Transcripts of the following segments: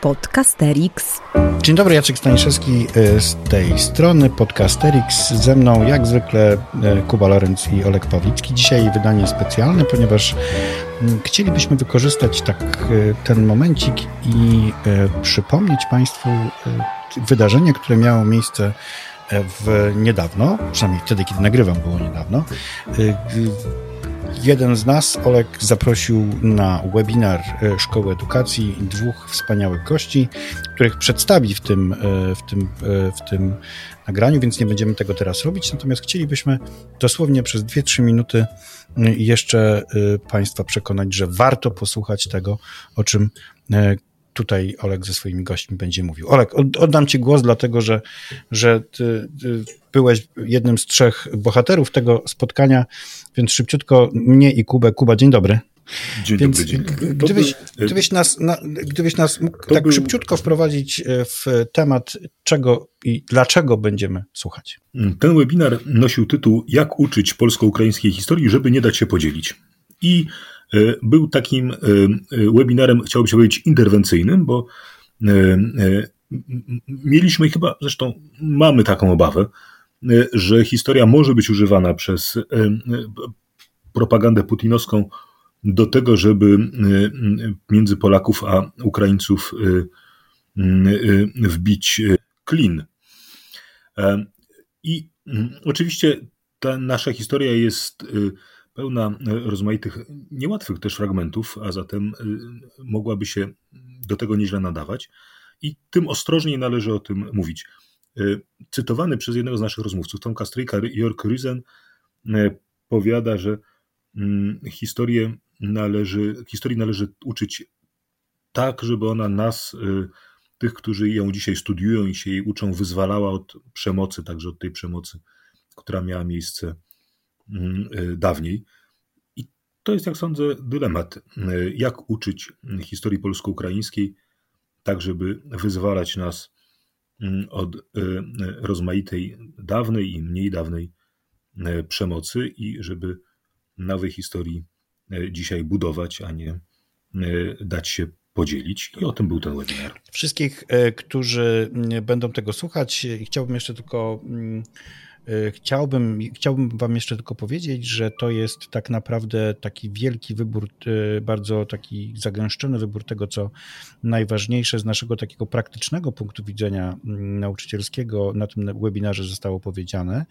Podcasterix. Dzień dobry, Jacek Staniszewski e, z tej strony Podcasterix. Ze mną jak zwykle e, Kuba Lorenz i Olek Pawlicki. Dzisiaj wydanie specjalne, ponieważ mm, chcielibyśmy wykorzystać tak e, ten momencik i przypomnieć Państwu wydarzenie, które miało miejsce w niedawno, przynajmniej wtedy, kiedy nagrywam, było niedawno Jeden z nas, Olek, zaprosił na webinar e, Szkoły Edukacji dwóch wspaniałych gości, których przedstawi w tym, e, w tym, e, w tym nagraniu, więc nie będziemy tego teraz robić. Natomiast chcielibyśmy dosłownie przez 2-3 minuty jeszcze Państwa przekonać, że warto posłuchać tego, o czym tutaj Olek ze swoimi gośćmi będzie mówił. Olek, oddam Ci głos, dlatego że, że ty, ty byłeś jednym z trzech bohaterów tego spotkania, więc szybciutko mnie i Kubę. Kuba, dzień dobry. Dzień Więc dobry, dzień dobry. Gdybyś, gdybyś, nas, na, gdybyś nas mógł tak był... szybciutko wprowadzić e, w temat, czego i dlaczego będziemy słuchać. Ten webinar nosił tytuł Jak uczyć polsko-ukraińskiej historii, żeby nie dać się podzielić. I był takim e, webinarem, chciałbym się powiedzieć, interwencyjnym, bo mieliśmy chyba, zresztą mamy taką obawę, że historia może być używana przez propagandę putinowską do tego, żeby między Polaków a Ukraińców wbić klin. E, I oczywiście ta nasza historia jest pełna rozmaitych, niełatwych też fragmentów, a zatem mogłaby się do tego nieźle nadawać. I tym ostrożniej należy o tym mówić. Cytowany przez jednego z naszych rozmówców, Tomka Stryjka, Jörg Ryzen, powiada, że Mm, historię należy, historii należy uczyć tak, żeby ona nas, tych, którzy ją dzisiaj studiują i się jej uczą, wyzwalała od przemocy, także od tej przemocy, która miała miejsce dawniej. I to jest, jak sądzę, dylemat. Y, jak uczyć historii polsko-ukraińskiej, tak, żeby wyzwalać nas mm, od rozmaitej dawnej i mniej dawnej przemocy i żeby nowej historii dzisiaj budować, a nie dać się podzielić. I o tym był ten webinar. Wszystkich, którzy będą tego słuchać, chciałbym jeszcze tylko mm, chciałbym, chciałbym Wam jeszcze tylko powiedzieć, że to jest tak naprawdę taki wielki wybór, e, bardzo taki zagęszczony wybór tego, co najważniejsze z naszego takiego praktycznego punktu widzenia mm, nauczycielskiego na tym webinarze zostało powiedziane.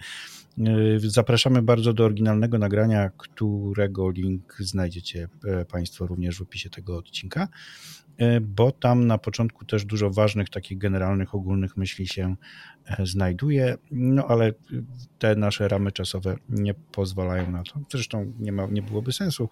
E, zapraszamy bardzo do oryginalnego nagrania, którego link znajdziecie Państwo również w opisie tego odcinka. E, bo tam na początku też dużo ważnych, takich generalnych, ogólnych myśli się e, znajduje, no ale te nasze ramy czasowe nie pozwalają na to. Zresztą nie, ma, nie byłoby sensu,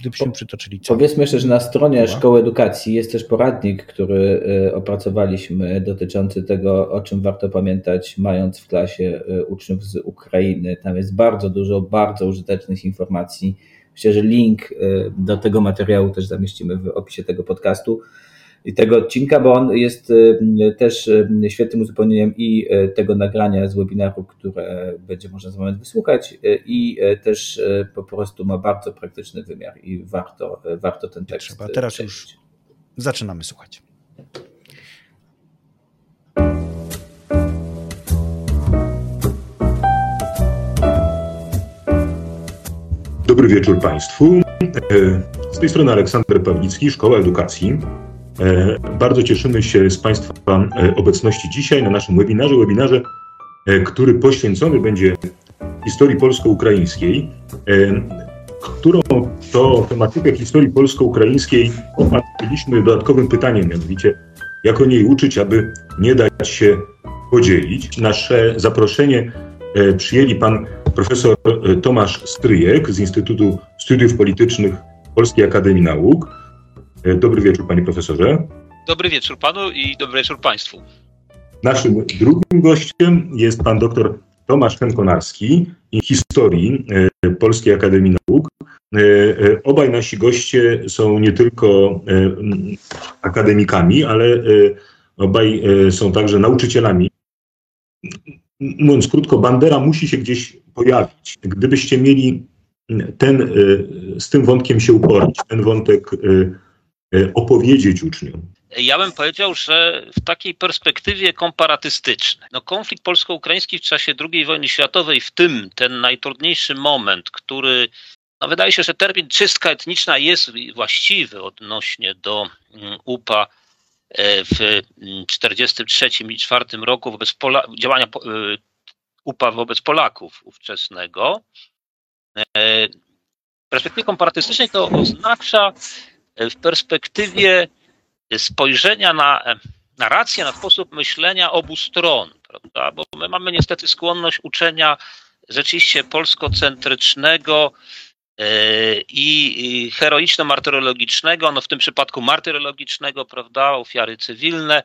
gdybyśmy po, przytoczyli. Powiedzmy jeszcze, że na stronie Szkoły Edukacji jest też poradnik, który e, opracowaliśmy dotyczący tego, o czym warto pamiętać, mając w klasie uczniów z Ukrainy. Tam jest bardzo dużo bardzo użytecznych informacji Myślę, że link y, do tego materiału też zamieścimy w opisie tego podcastu i tego odcinka, bo on jest y, też y, świetnym uzupełnieniem i tego nagrania z webinaru, które będzie można za moment wysłuchać i też po prostu ma bardzo praktyczny wymiar i warto, warto ten tekst. Trzeba teraz już zaczynamy słuchać. Dobry wieczór Państwu. E, z tej strony Aleksander Pawlicki, Szkoła Edukacji. E, bardzo cieszymy się z Państwa e, obecności dzisiaj na naszym webinarze, webinarze, który poświęcony będzie historii polsko-ukraińskiej, którą to tematykę historii polsko-ukraińskiej opatrzyliśmy dodatkowym pytaniem, mianowicie jak o niej uczyć, aby nie dać się podzielić. Nasze zaproszenie przyjęli pan profesor e, Tomasz Stryjek z Instytutu Studiów Politycznych Polskiej Akademii Nauk. E, dobry wieczór, panie profesorze. Dobry wieczór panu i dobry wieczór państwu. Naszym drugim gościem jest pan doktor Tomasz Henkonarski historii e, Polskiej Akademii Nauk. Obaj nasi goście są nie tylko akademikami, ale obaj są także nauczycielami mówiąc krótko, Bandera musi się gdzieś pojawić. Gdybyście mieli ten, y, z tym wątkiem się uporać, ten wątek y, y, opowiedzieć uczniom, Ja bym powiedział, że w takiej perspektywie komparatystycznej. No, konflikt polsko-ukraiński w czasie II wojny światowej, w tym ten najtrudniejszy moment, który no wydaje się, że termin czystka etniczna jest właściwy odnośnie do mm, UPA w 1943 i 1944 roku wobec Pola działania e, UPA wobec Polaków ówczesnego. E, w perspektywie komparatystycznej to oznacza w perspektywie spojrzenia na narrację, na sposób myślenia obu stron, prawda? Bo my mamy niestety skłonność uczenia rzeczywiście polskocentrycznego e, i heroiczno-martyrologicznego, no w tym przypadku martyrologicznego, prawda, ofiary cywilne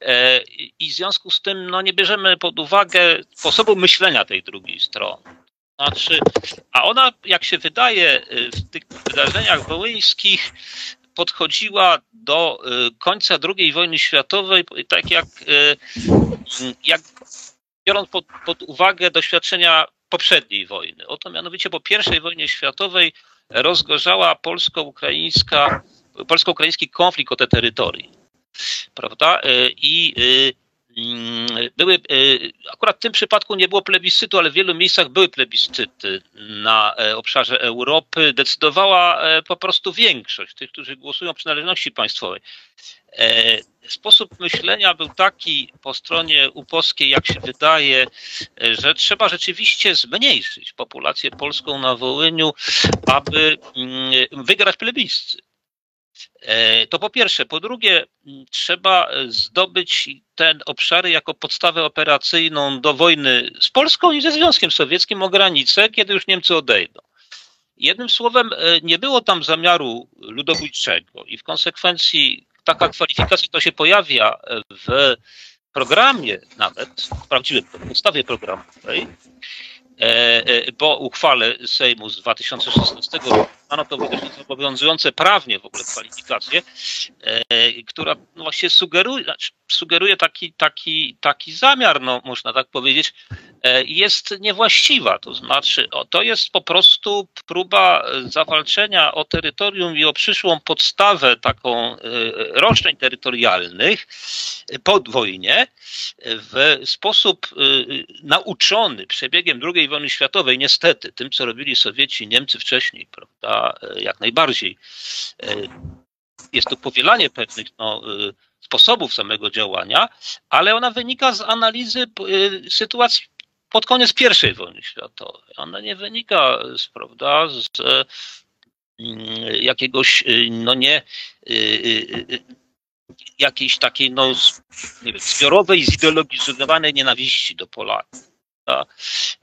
e, i w związku z tym no nie bierzemy pod uwagę sposobu myślenia tej drugiej strony. Znaczy, a ona, jak się wydaje, w tych wydarzeniach wołyńskich podchodziła do końca II wojny światowej, tak jak, jak biorąc pod, pod uwagę doświadczenia poprzedniej wojny. Oto mianowicie po I wojnie światowej rozgorzała polsko-ukraińska, polsko-ukraiński konflikt o te terytorii. Prawda? Y, I Mm, były, y, akurat w tym przypadku nie było plebiscytu, ale w wielu miejscach były plebiscyty na e, obszarze Europy. Decydowała e, po prostu większość tych, którzy głosują przynależności państwowej. E, sposób myślenia był taki po stronie upolskiej, jak się wydaje, że trzeba rzeczywiście zmniejszyć populację polską na Wołyniu, aby mm, wygrać plebiscyt. E, to po pierwsze. Po drugie, trzeba zdobyć te obszary jako podstawę operacyjną do wojny z Polską i ze Związkiem Sowieckim o granicę, kiedy już Niemcy odejdą. Jednym słowem, e, nie było tam zamiaru ludobójczego i w konsekwencji taka kwalifikacja to się pojawia w programie nawet, w prawdziwym podstawie programowej, E, e, po uchwale Sejmu z 2016 roku no to obowiązujące prawnie w ogóle kwalifikacje, e, która no właśnie sugeruje, znaczy sugeruje taki, taki, taki zamiar, no można tak powiedzieć, jest niewłaściwa. To znaczy, to jest po prostu próba zawalczenia o terytorium i o przyszłą podstawę taką roszczeń terytorialnych po wojnie w sposób nauczony przebiegiem II wojny światowej, niestety, tym co robili Sowieci i Niemcy wcześniej, prawda, e, jak najbardziej. E, jest to powielanie pewnych no, e, sposobów samego działania, ale ona wynika z analizy sytuacji pod koniec I wojny światowej. Ona nie wynika z, prawda, z jakiegoś, no nie, jakiejś takiej, no, nie wiem, zbiorowej, zideologizowanej nienawiści do Polaków. E,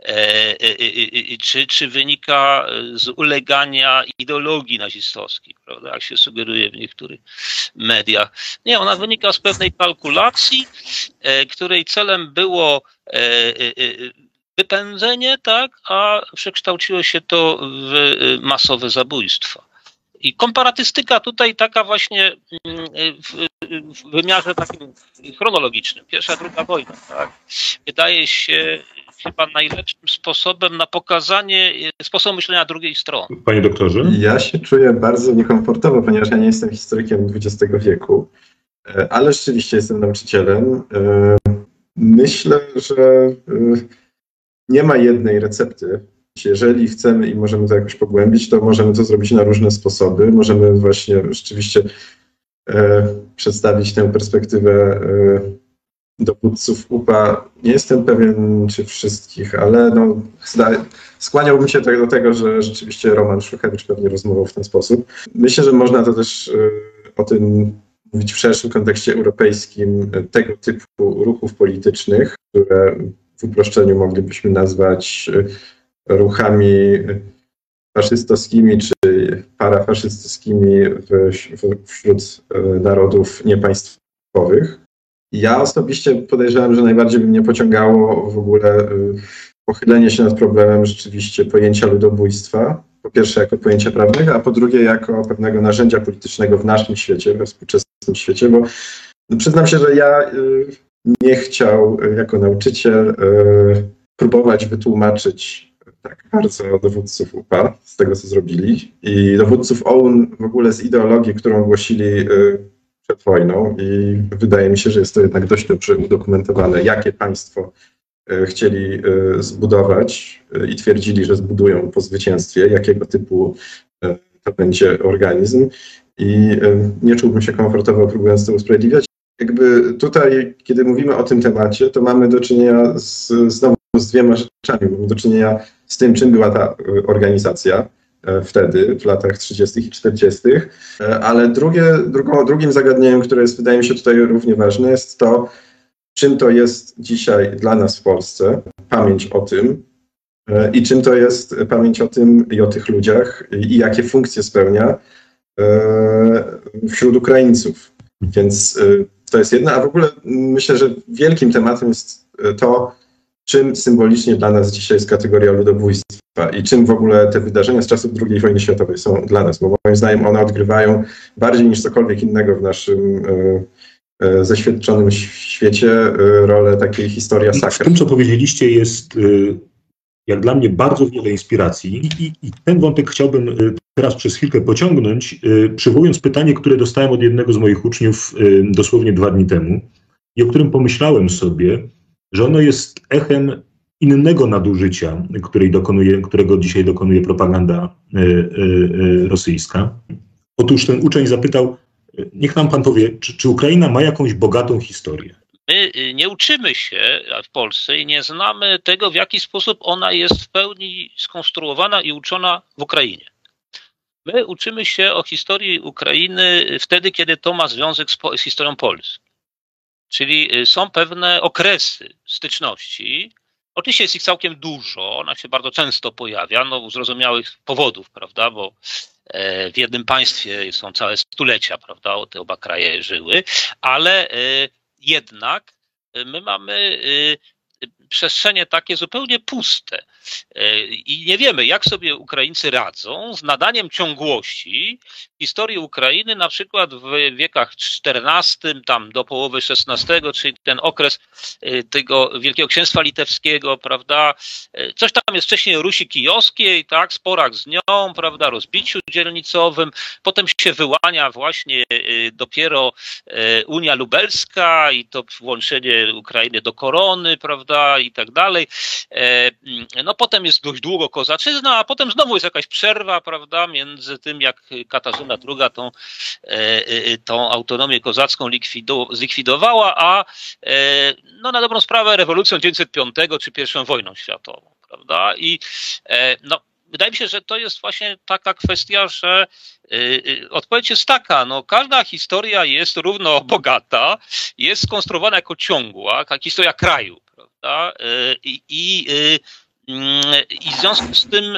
e, e, czy, czy wynika z ulegania ideologii nazistowskiej, prawda, jak się sugeruje w niektórych mediach. Nie, ona wynika z pewnej kalkulacji, której celem było wypędzenie, tak, a przekształciło się to w masowe zabójstwa. I komparatystyka tutaj taka właśnie mm, w, w wymiarze takim chronologicznym, pierwsza, druga wojna, tak, wydaje się chyba najlepszym sposobem na pokazanie e, sposobu myślenia drugiej strony. Panie doktorze? Ja się czuję bardzo niekomfortowo, ponieważ ja nie jestem historykiem XX wieku, e, ale rzeczywiście jestem nauczycielem. E, myślę, że nie ma jednej recepty. Jeżeli chcemy i możemy to jakoś pogłębić, to możemy to zrobić na różne sposoby. Możemy właśnie rzeczywiście przedstawić tę perspektywę dowódców UPA, nie jestem pewien, czy wszystkich, ale no, skłaniałbym się do tego, że rzeczywiście Roman Szuchewicz pewnie rozmawiał w ten sposób. Myślę, że można to też y, o tym mówić w szerszym kontekście europejskim, tego typu ruchów politycznych, które w uproszczeniu moglibyśmy nazwać y, ruchami faszystowskimi czy parafaszystowskimi wśród y, narodów niepaństwowych. Ja osobiście podejrzewam, że najbardziej by mnie pociągało w ogóle y, pochylenie się nad problemem rzeczywiście pojęcia ludobójstwa. Po pierwsze jako pojęcia prawnego, a po drugie jako pewnego narzędzia politycznego w naszym świecie, we współczesnym świecie, bo no, przyznam się, że ja y, nie chciał y, jako nauczyciel próbować wytłumaczyć tak bardzo dowódców UPA z tego, co zrobili i dowódców OUN w ogóle z ideologii, którą głosili przed wojną i wydaje mi się, że jest to jednak dość dobrze udokumentowane, jakie państwo chcieli zbudować i twierdzili, że zbudują po zwycięstwie, jakiego typu to będzie organizm i nie czułbym się komfortowo próbując to usprawiedliwiać. Jakby tutaj, kiedy mówimy o tym temacie, to mamy do czynienia z, znowu z dwiema rzeczami. Mamy do czynienia z tym, czym była ta e, organizacja e, wtedy, w latach 30. i 40., e, ale drugie, drugim zagadnieniem, które jest, wydaje mi się tutaj równie ważne, jest to, czym to jest dzisiaj dla nas w Polsce, pamięć o tym, i czym to jest pamięć o tym i o tych ludziach, i jakie funkcje spełnia wśród Ukraińców. Więc to jest jedno, a w ogóle myślę, że wielkim tematem jest to, czym symbolicznie dla nas dzisiaj jest kategoria ludobójstwa i czym w ogóle te wydarzenia z czasów II wojny światowej są dla nas, bo moim zdaniem one odgrywają bardziej niż cokolwiek innego w naszym e, e, zeświadczonym świecie e, rolę takiej historii sakra. W tym, co powiedzieliście, jest jak dla mnie bardzo wiele inspiracji I, i, i, ten wątek chciałbym teraz przez chwilkę pociągnąć, przywołując pytanie, które dostałem od jednego z moich uczniów dosłownie dwa dni temu i o którym pomyślałem sobie, że ono jest echem innego nadużycia, dokonuje, którego dzisiaj dokonuje propaganda e, e, rosyjska. Otóż ten uczeń zapytał, niech nam pan powie, czy, czy Ukraina ma jakąś bogatą historię? My nie uczymy się w Polsce i nie znamy tego, w jaki sposób ona jest w pełni skonstruowana i uczona w Ukrainie. My uczymy się o historii Ukrainy wtedy, kiedy to ma związek z, z historią Polski. Czyli y, są pewne okresy styczności. Oczywiście jest ich całkiem dużo, ona się bardzo często pojawia, no z zrozumiałych powodów, prawda, bo e, w jednym państwie są całe stulecia, prawda, te oba kraje żyły, ale e, jednak my mamy przestrzenie takie zupełnie puste. E, I nie wiemy, jak sobie Ukraińcy radzą z nadaniem ciągłości historii Ukrainy, na przykład w wiekach XIV, tam do połowy XVI, czyli ten okres e, tego Wielkiego Księstwa Litewskiego, prawda? E, coś tam jest wcześniej Rusi Kijowskiej, tak, sporach z nią, prawda, rozbiciu dzielnicowym. Potem się wyłania właśnie dopiero Unia Lubelska i to włączenie Ukrainy do korony, prawda, i tak dalej. E, no potem jest dość długo kozaczyzna, a potem znowu jest jakaś przerwa, prawda, między tym, jak Katarzyna II tą, e, e, tą autonomię kozacką zlikwidowała, a no na dobrą sprawę rewolucją 1905 czy pierwszą wojną światową, prawda, i no wydaje mi się, że to jest właśnie taka kwestia, że odpowiedź jest taka, no każda historia jest równo bogata, jest skonstruowana jako ciągła, jak historia kraju, prawda? I, i, mm, i w związku z tym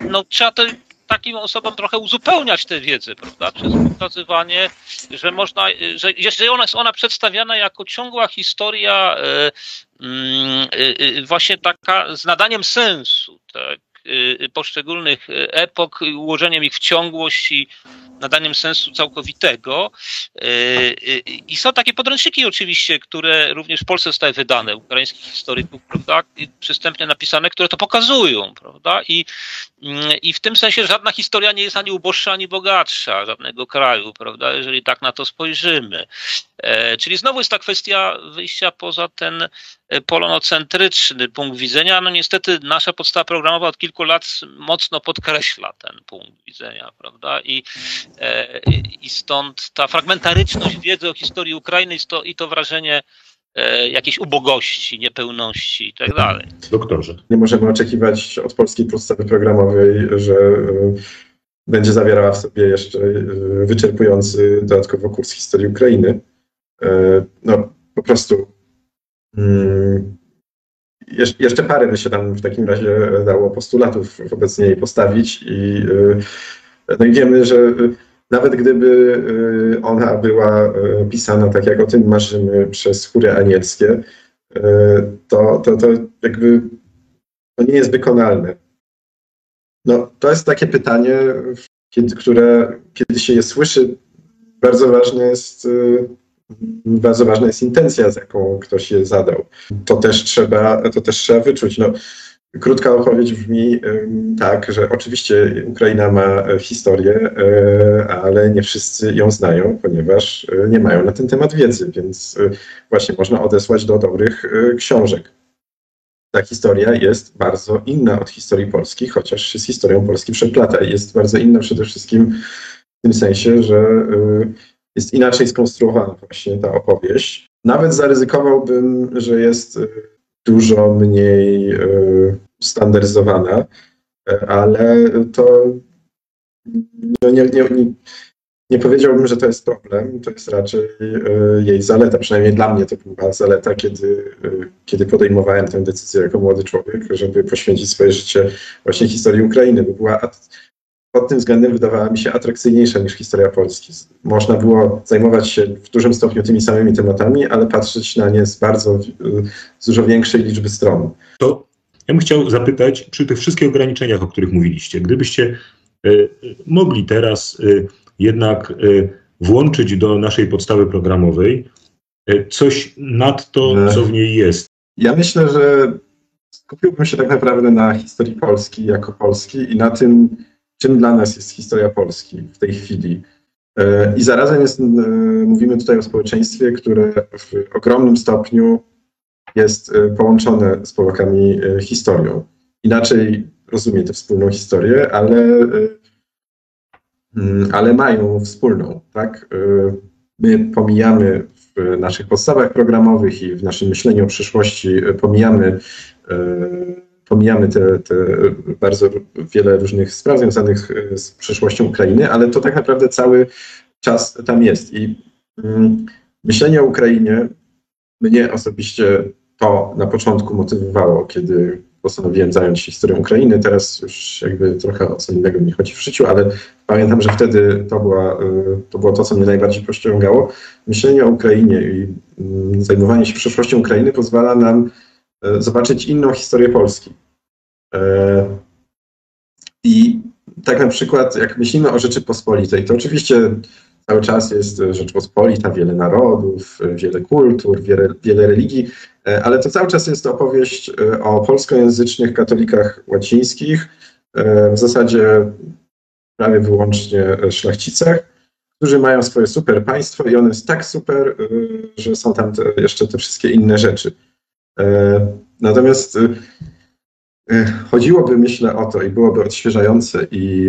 no, trzeba te, takim osobom trochę uzupełniać tę wiedzę, prawda? Przez pokazywanie, że można, że jeżeli ona jest ona przedstawiana jako ciągła historia, mm, właśnie taka z nadaniem sensu, tak? poszczególnych epok, ułożeniem ich w ciągłość i nadaniem sensu całkowitego. E, e, I są takie podręczniki oczywiście, które również w Polsce zostały wydane, ukraińskich historyków, prawda, przystępnie napisane, które to pokazują, prawda, i, i w tym sensie żadna historia nie jest ani uboższa, ani bogatsza żadnego kraju, prawda, jeżeli tak na to spojrzymy. E, czyli znowu jest ta kwestia wyjścia poza ten polonocentryczny punkt widzenia. No niestety nasza podstawa programowa od kilku lat mocno podkreśla ten punkt widzenia, prawda? I E, I stąd ta fragmentaryczność wiedzy o historii Ukrainy i to, i to wrażenie e, jakiejś ubogości, niepełności i tak dalej. Doktorze. Nie możemy oczekiwać od polskiej podstawy programowej, że e, będzie zawierała w sobie jeszcze wyczerpujący dodatkowo kurs historii Ukrainy. No, po prostu mm, jeszcze parę by się tam w takim razie dało postulatów wobec niej postawić i no i wiemy, że y, nawet gdyby ona była pisana tak, jak o tym marzymy przez chóry anielskie, to, to, to jakby to nie jest wykonalne. No, to jest takie pytanie, które kiedy się je słyszy, bardzo ważne jest bardzo ważna jest intencja, z jaką ktoś je zadał. To też trzeba, to też trzeba wyczuć. No, Krótka odpowiedź brzmi tak, że oczywiście Ukraina ma historię, ale nie wszyscy ją znają, ponieważ nie mają na ten temat wiedzy, więc właśnie można odesłać do dobrych książek. Ta historia jest bardzo inna od historii Polski, chociaż się z historią Polski przeplata. Jest bardzo inna przede wszystkim w tym sensie, że jest inaczej skonstruowana właśnie ta opowieść. Nawet zaryzykowałbym, że jest dużo mniej standaryzowana, ale to no nie, nie, nie, nie powiedziałbym, że to jest problem, to jest raczej jej zaleta. Przynajmniej dla mnie to była zaleta, kiedy, kiedy podejmowałem tę decyzję jako młody człowiek, żeby poświęcić swoje życie właśnie historii Ukrainy, bo była pod tym względem wydawała mi się atrakcyjniejsza niż historia Polski. Można było zajmować się w dużym stopniu tymi samymi tematami, ale patrzeć na nie z bardzo z dużo większej liczby stron. To ja bym chciał zapytać, przy tych wszystkich ograniczeniach, o których mówiliście, gdybyście e, mogli teraz e, jednak e, włączyć do naszej podstawy programowej coś nad to, co w niej jest. Ja myślę, że skupiłbym się tak naprawdę na historii Polski jako Polski i na tym, czym dla nas jest historia Polski w tej chwili. I zarazem jest, mówimy tutaj o społeczeństwie, które w ogromnym stopniu jest e, połączone z Polakami e, historią. Inaczej rozumie tę wspólną historię, ale, e, mm, ale mają wspólną, tak? My pomijamy w naszych podstawach programowych i w naszym myśleniu o przyszłości, pomijamy, pomijamy te, te bardzo wiele różnych spraw związanych z przyszłością Ukrainy, ale to tak naprawdę cały czas tam jest. I mm, myślenie o Ukrainie mnie osobiście to na początku motywowało, kiedy postanowiłem zająć się historią Ukrainy. Teraz już jakby trochę o co innego mi chodzi w życiu, ale pamiętam, że wtedy to, była, y, to było to, co mnie najbardziej pościągało. Myślenie o Ukrainie i mm, zajmowanie się przyszłością Ukrainy pozwala nam zobaczyć inną historię Polski. Y, I tak na przykład, jak myślimy o Rzeczypospolitej, to oczywiście cały czas jest Rzeczpospolita, wiele narodów, wiele kultur, wiele, wiele religii, E, ale to cały czas jest opowieść e, o polskojęzycznych katolikach łacińskich, e, w zasadzie prawie wyłącznie szlachcicach, którzy mają swoje super państwo i ono jest tak super, że są tam te, jeszcze te wszystkie inne rzeczy. Natomiast chodziłoby, myślę, o to i byłoby odświeżające i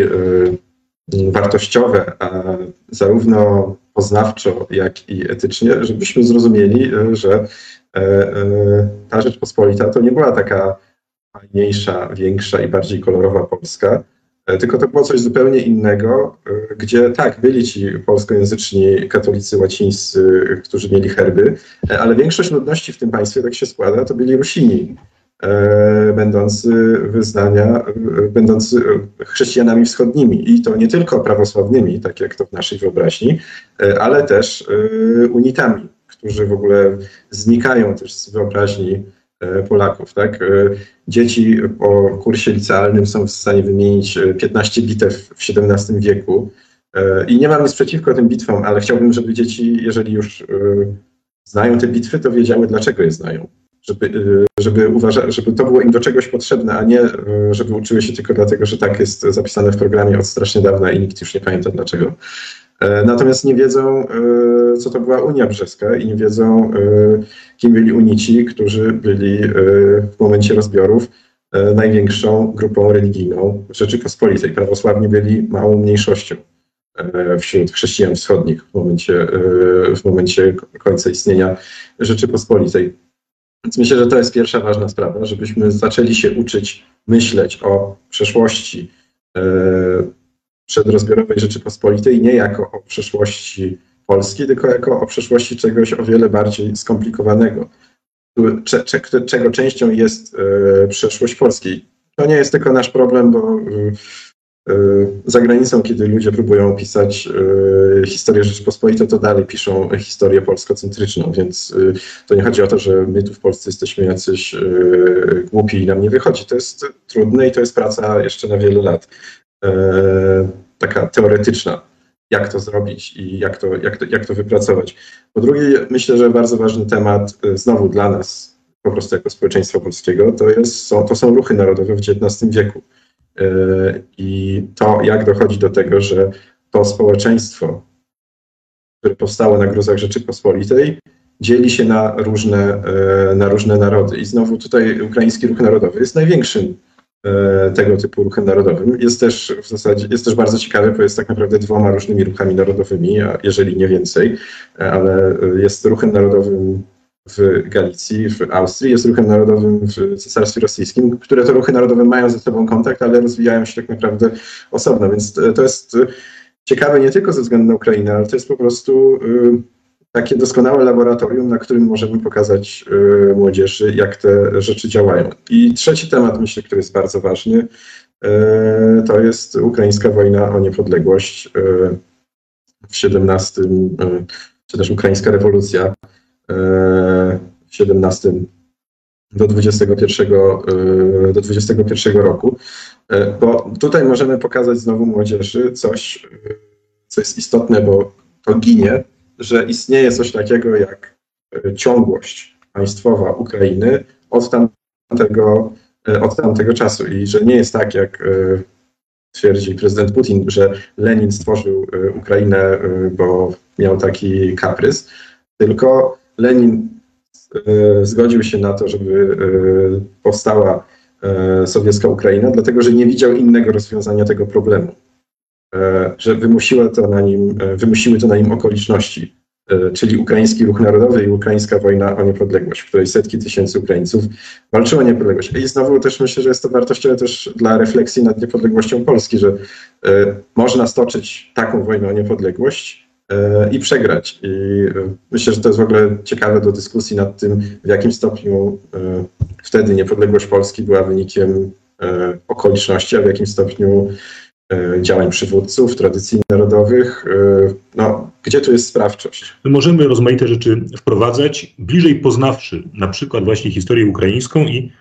wartościowe, a zarówno poznawczo, jak i etycznie, żebyśmy zrozumieli, że E, e, ta Rzeczpospolita to nie była taka fajniejsza, większa i bardziej kolorowa Polska, e, tylko to było coś zupełnie innego, gdzie tak, byli ci polskojęzyczni katolicy łacińscy, którzy mieli herby, ale większość ludności w tym państwie, tak się składa, to byli Rusini, będący wyznania, będący chrześcijanami wschodnimi. I to nie tylko prawosławnymi, tak jak to w naszej wyobraźni, ale też unitami którzy w ogóle znikają też z wyobraźni e, Polaków. Tak? E, dzieci po kursie licealnym są w stanie wymienić 15 e, bitew w XVII wieku. I nie mam nic przeciwko tym bitwom, ale chciałbym, żeby dzieci, jeżeli już znają te bitwy, to wiedziały, dlaczego je znają. Żeby, żeby, uważa, żeby to było im do czegoś potrzebne, a nie żeby uczyły się tylko dlatego, że tak jest zapisane w programie od strasznie dawna i nikt już nie pamięta dlaczego. E, natomiast nie wiedzą, e, co to była Unia Brzeska i nie wiedzą, e, kim byli unici, którzy byli w momencie rozbiorów największą grupą religijną Rzeczypospolitej. Prawosławni byli małą mniejszością wśród chrześcijan wschodnich w momencie, w momencie końca istnienia Rzeczypospolitej. Więc myślę, że to jest pierwsza ważna sprawa, żebyśmy zaczęli się uczyć myśleć o przeszłości przedrozbiorowej Rzeczypospolitej nie jako o przeszłości Polski, tylko jako o przeszłości czegoś o wiele bardziej skomplikowanego, czego częścią jest e, przeszłość Polski. To nie jest tylko nasz problem, bo e, e, za granicą, kiedy ludzie próbują pisać historię Rzeczypospolitej, to dalej piszą historię polskocentryczną, więc to nie chodzi o to, że my tu w Polsce jesteśmy jacyś głupi i nam nie wychodzi. To jest trudne i to jest praca jeszcze na wiele lat. E, taka teoretyczna, jak to zrobić i jak to, jak to, jak to wypracować. Po drugie, myślę, że bardzo ważny temat e, znowu dla nas, po prostu jako społeczeństwa polskiego, to, jest, są, to są ruchy narodowe w XIX wieku. I to, jak dochodzi do tego, że to społeczeństwo, które powstało na gruzach Rzeczypospolitej, dzieli się na różne, na różne narody. I znowu tutaj Ukraiński Ruch Narodowy jest największym E, tego typu ruchem narodowym. Jest też w zasadzie, jest też bardzo ciekawe, bo jest tak naprawdę dwoma różnymi ruchami narodowymi, jeżeli nie więcej, e, ale jest ruchem narodowym w Galicji, w Austrii, jest ruchem narodowym w Cesarstwie Rosyjskim, które to ruchy narodowe mają ze sobą kontakt, ale rozwijają się tak naprawdę osobno, więc to jest ciekawe nie tylko ze względu na Ukrainę, ale to jest po prostu takie doskonałe laboratorium, na którym możemy pokazać y, młodzieży, jak te rzeczy działają. I trzeci temat, myślę, który jest bardzo ważny, y, to jest ukraińska wojna o niepodległość y, w 17, czy też ukraińska rewolucja w 17 do 21, do 21 roku. Bo tutaj możemy pokazać znowu młodzieży coś, co jest istotne, bo to ginie że istnieje coś takiego jak e, ciągłość państwowa Ukrainy od tamtego, e, od tamtego czasu i że nie jest tak, jak e, twierdzi prezydent Putin, że Lenin stworzył Ukrainę, bo miał taki kaprys, tylko Lenin zgodził się na to, żeby powstała sowiecka Ukraina, dlatego że nie widział innego rozwiązania tego problemu. E, że wymusiła to na nim, e, wymusiły to na nim okoliczności, e, czyli ukraiński ruch narodowy i ukraińska wojna o niepodległość, w której setki tysięcy Ukraińców walczyło o niepodległość. I znowu też myślę, że jest to wartościowe też dla refleksji nad niepodległością Polski, że można stoczyć taką wojnę o niepodległość i przegrać. I myślę, że to jest w ogóle ciekawe do dyskusji nad tym, w jakim stopniu wtedy niepodległość Polski była wynikiem okoliczności, a w jakim stopniu działań przywódców, tradycji narodowych. E, no, gdzie tu jest sprawczość? My możemy rozmaite rzeczy wprowadzać, bliżej poznawszy na przykład właśnie historię ukraińską i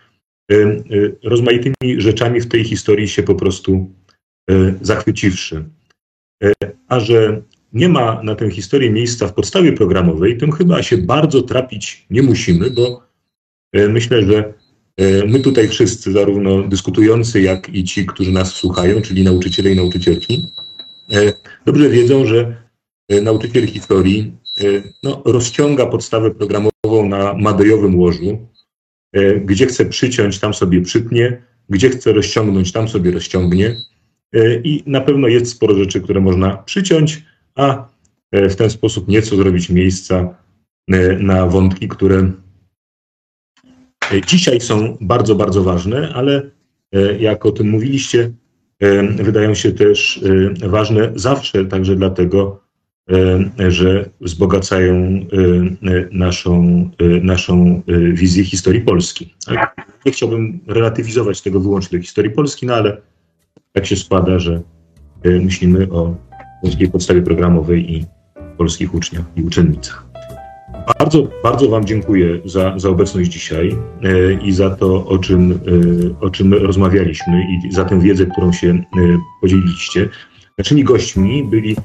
e, rozmaitymi rzeczami w tej historii się po prostu zachwyciwszy. A że nie ma na tę historię miejsca w podstawie programowej, tym chyba się bardzo trapić nie musimy, bo myślę, że my tutaj wszyscy, zarówno dyskutujący, jak i ci, którzy nas słuchają, czyli nauczyciele i nauczycielki, e, dobrze wiedzą, że e, nauczyciel historii no, rozciąga podstawę programową na madejowym łożu. Gdzie chce przyciąć, tam sobie przytnie, gdzie chce rozciągnąć, tam sobie rozciągnie. I na pewno jest sporo rzeczy, które można przyciąć, a w ten sposób nieco zrobić miejsca na wątki, które E, dzisiaj są bardzo, bardzo ważne, ale e, jak o tym mówiliście, e, wydają się też ważne zawsze, także dlatego, że wzbogacają naszą, naszą wizję historii Polski. Nie chciałbym relatywizować tego wyłącznie do historii Polski, no ale tak się składa, że myślimy o polskiej podstawie programowej i polskich uczniach i uczennicach. Bardzo, bardzo Wam dziękuję za, za obecność dzisiaj e, i za to, o czym, e, o czym rozmawialiśmy i za tę wiedzę, którą się e, podzieliliście. Naszymi gośćmi byli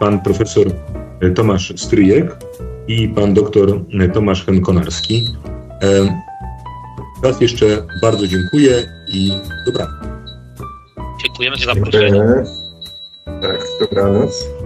pan profesor Tomasz Stryjek i pan doktor Tomasz Henkonarski. Raz jeszcze bardzo dziękuję i dobranoc. Dziękujemy za zaproszenie. Tak, dobranoc.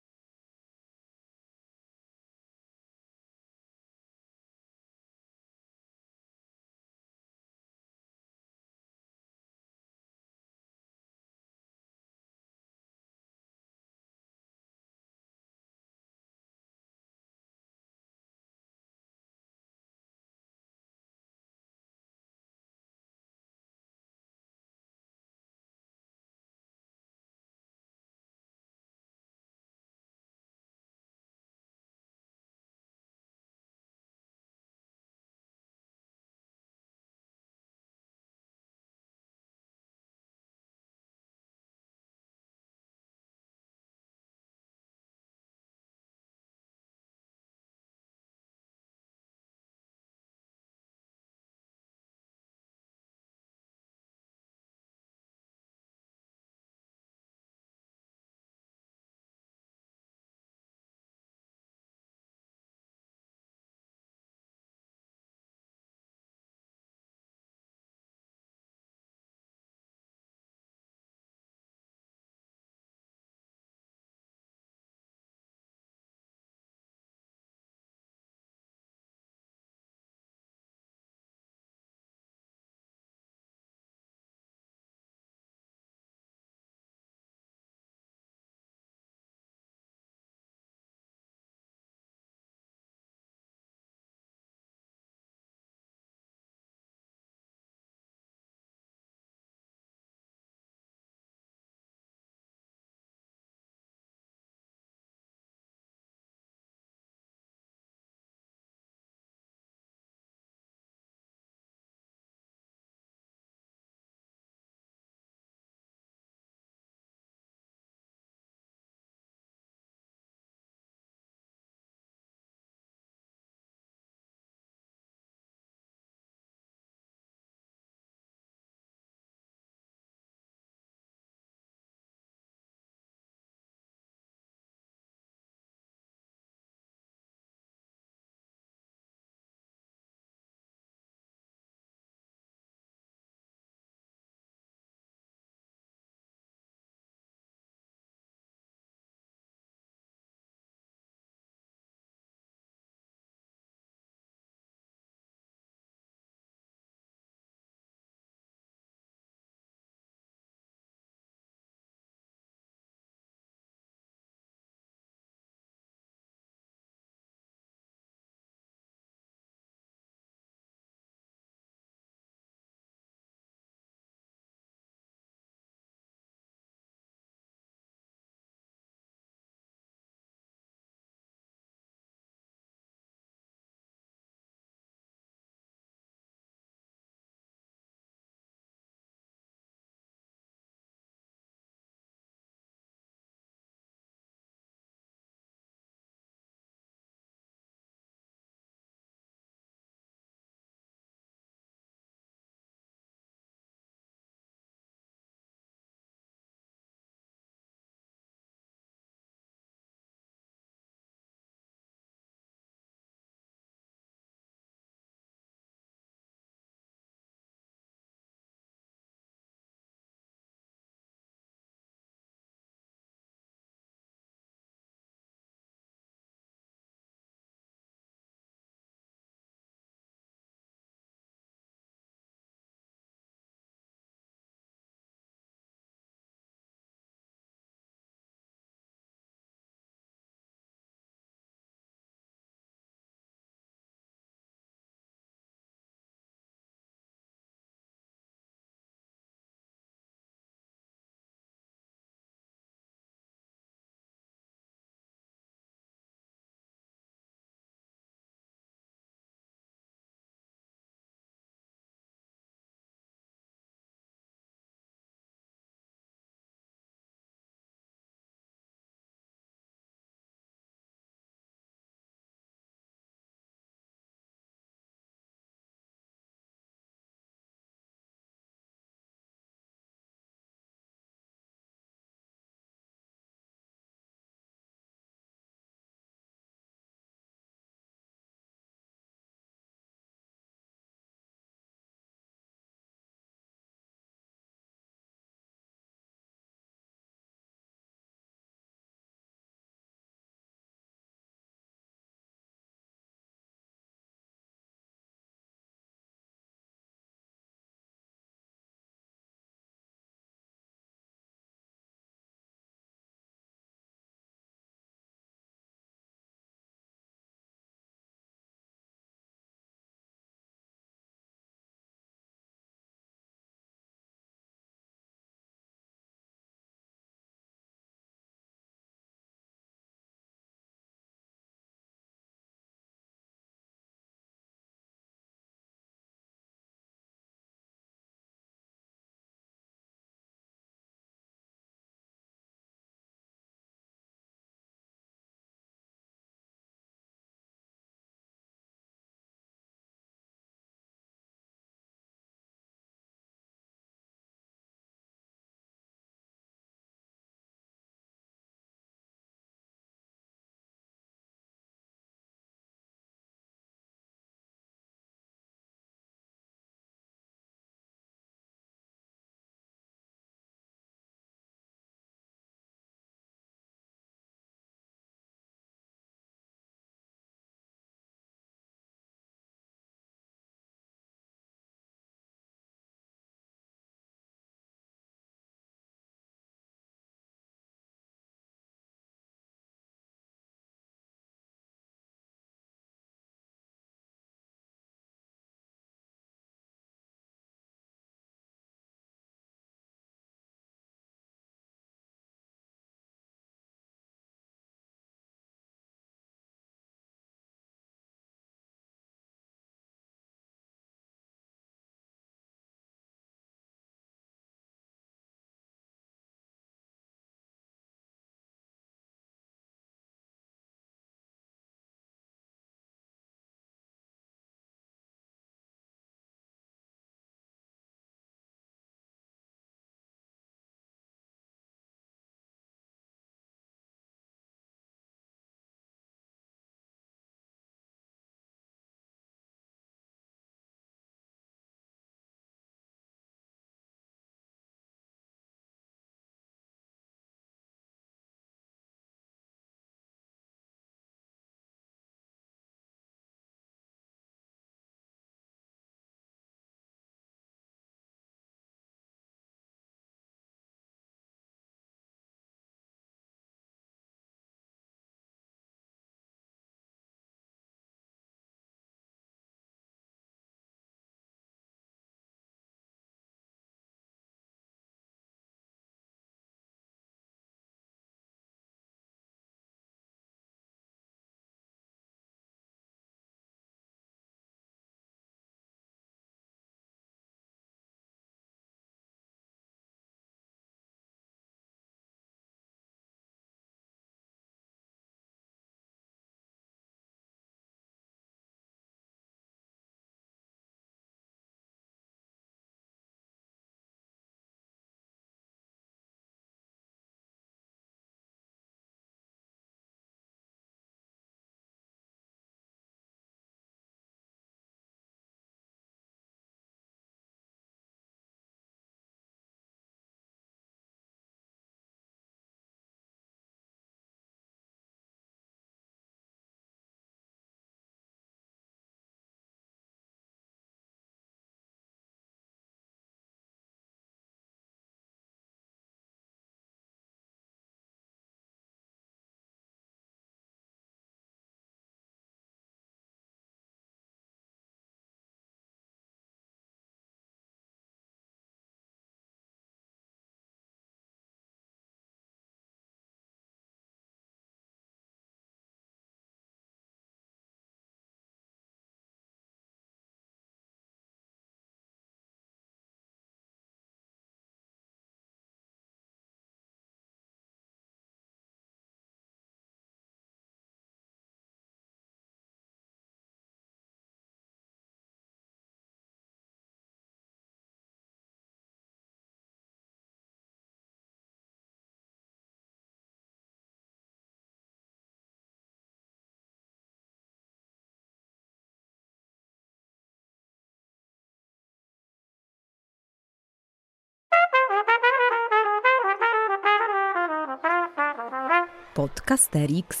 Podcasterix.